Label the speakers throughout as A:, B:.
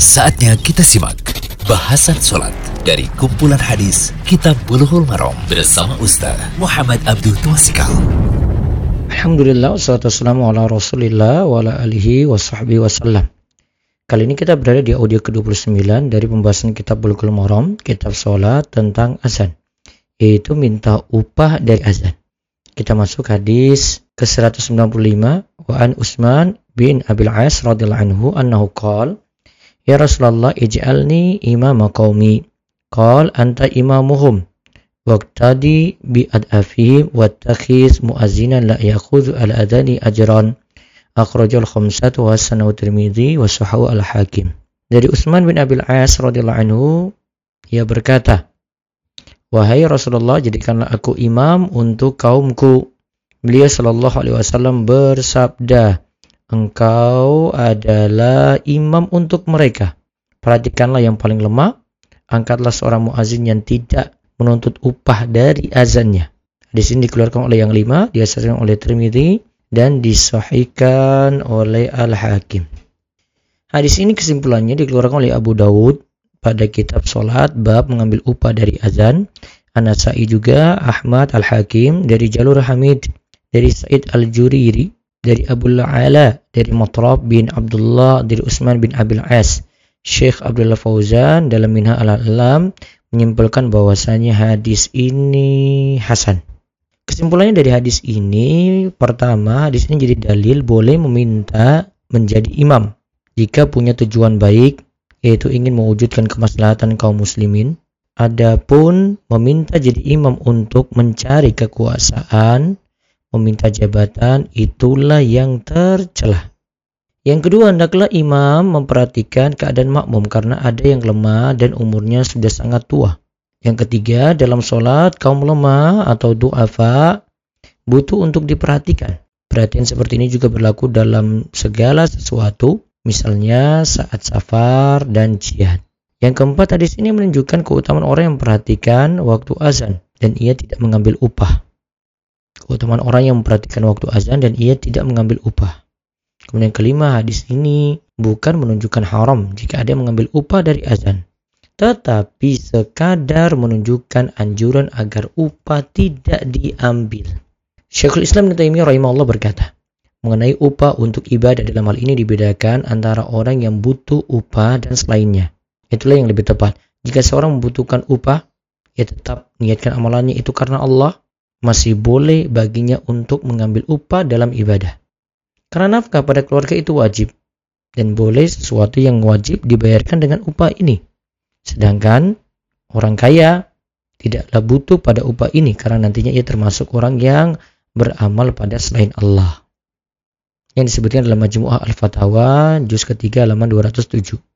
A: Saatnya kita simak bahasan sholat dari kumpulan hadis Kitab Bulughul Maram bersama Ustaz Muhammad Abdul Twasikal.
B: Alhamdulillah, wassalatu wassalamu ala rasulillah wa ala alihi wa sahbihi wasallam. Kali ini kita berada di audio ke-29 dari pembahasan kitab Bulughul Maram, kitab sholat tentang azan. Yaitu minta upah dari azan. Kita masuk hadis ke-195 wa an Utsman bin Abil As radhiyallahu anhu annahu qala Ya Rasulullah ij'alni imama qaumi. Qal anta imamuhum. Waqtadi adafihim wattakhiz muazzinan la yakhudhu al adani ajran. Akhrajal khamsatu wa sanahu tirmidhi wa sahahu al hakim. Dari Utsman bin Abil As radhiyallahu anhu ia berkata, Wahai Rasulullah, jadikanlah aku imam untuk kaumku. Beliau sallallahu alaihi wasallam bersabda, engkau adalah imam untuk mereka. Perhatikanlah yang paling lemah, angkatlah seorang muazin yang tidak menuntut upah dari azannya. Di sini dikeluarkan oleh yang lima, diasaskan oleh Tirmidzi dan disahihkan oleh Al-Hakim. Hadis ini kesimpulannya dikeluarkan oleh Abu Dawud pada kitab Salat bab mengambil upah dari azan. Anasai juga Ahmad Al-Hakim dari jalur Hamid dari Said Al-Juriri dari Abu La'ala, dari Matrab bin Abdullah, dari Utsman bin Abil As. Syekh Abdullah Fauzan dalam Minha al-Alam menyimpulkan bahwasanya hadis ini hasan. Kesimpulannya dari hadis ini, pertama, hadis ini jadi dalil boleh meminta menjadi imam jika punya tujuan baik, yaitu ingin mewujudkan kemaslahatan kaum muslimin. Adapun meminta jadi imam untuk mencari kekuasaan, meminta jabatan itulah yang tercelah. Yang kedua, hendaklah imam memperhatikan keadaan makmum karena ada yang lemah dan umurnya sudah sangat tua. Yang ketiga, dalam sholat kaum lemah atau du'afa butuh untuk diperhatikan. Perhatian seperti ini juga berlaku dalam segala sesuatu, misalnya saat safar dan jihad. Yang keempat, hadis ini menunjukkan keutamaan orang yang memperhatikan waktu azan dan ia tidak mengambil upah keutamaan orang yang memperhatikan waktu azan dan ia tidak mengambil upah. Kemudian kelima, hadis ini bukan menunjukkan haram jika ada yang mengambil upah dari azan. Tetapi sekadar menunjukkan anjuran agar upah tidak diambil. Syekhul Islam Ibnu Taimiyah rahimahullah berkata, mengenai upah untuk ibadah dalam hal ini dibedakan antara orang yang butuh upah dan selainnya. Itulah yang lebih tepat. Jika seorang membutuhkan upah, ia tetap niatkan amalannya itu karena Allah masih boleh baginya untuk mengambil upah dalam ibadah. Karena nafkah pada keluarga itu wajib dan boleh sesuatu yang wajib dibayarkan dengan upah ini. Sedangkan orang kaya tidaklah butuh pada upah ini karena nantinya ia termasuk orang yang beramal pada selain Allah. Yang disebutkan dalam Majmu'ah Al-Fatawa juz ketiga halaman 207.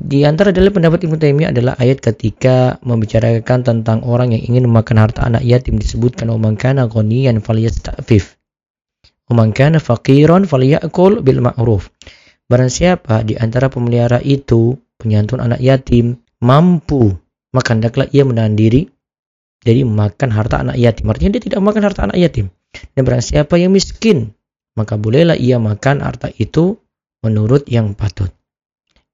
B: Di antara dalil pendapat Ibnu Taimiyah adalah ayat ketika membicarakan tentang orang yang ingin memakan harta anak yatim disebutkan umman kana ghaniyan falyastafif. Umman kana faqiran falyakul bil ma'ruf. Barang siapa di antara pemelihara itu penyantun anak yatim mampu, maka hendaklah ia menahan diri dari makan harta anak yatim. Artinya dia tidak makan harta anak yatim. Dan barang siapa yang miskin, maka bolehlah ia makan harta itu menurut yang patut.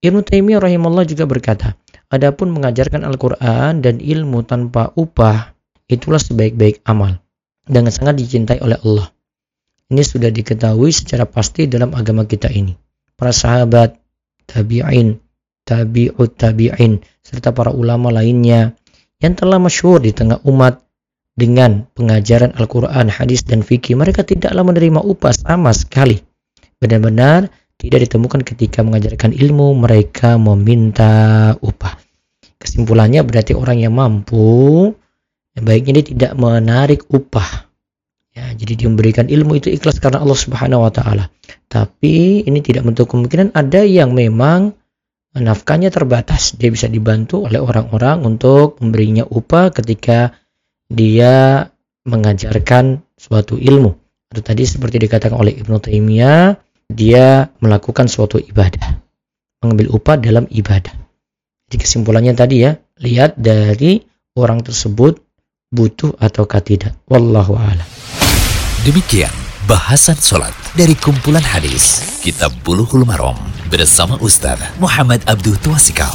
B: Ibnu Taimiyah rahimahullah juga berkata, adapun mengajarkan Al-Qur'an dan ilmu tanpa upah itulah sebaik-baik amal dan sangat dicintai oleh Allah. Ini sudah diketahui secara pasti dalam agama kita ini. Para sahabat, tabi'in, tabi'ut tabi'in, serta para ulama lainnya yang telah masyhur di tengah umat dengan pengajaran Al-Quran, hadis, dan fikih, mereka tidaklah menerima upah sama sekali. Benar-benar tidak ditemukan ketika mengajarkan ilmu mereka meminta upah. Kesimpulannya berarti orang yang mampu baiknya dia tidak menarik upah. Ya, jadi dia memberikan ilmu itu ikhlas karena Allah Subhanahu wa taala. Tapi ini tidak menutup kemungkinan ada yang memang nafkahnya terbatas. Dia bisa dibantu oleh orang-orang untuk memberinya upah ketika dia mengajarkan suatu ilmu. Itu tadi seperti dikatakan oleh Ibnu Taimiyah, dia melakukan suatu ibadah, mengambil upah dalam ibadah. Jadi kesimpulannya tadi ya, lihat dari orang tersebut butuh ataukah tidak. Wallahu a'lam.
A: Demikian Bahasan sholat dari kumpulan hadis Kitab Bulughul Maram bersama Ustaz Muhammad Abdul Tuasikal.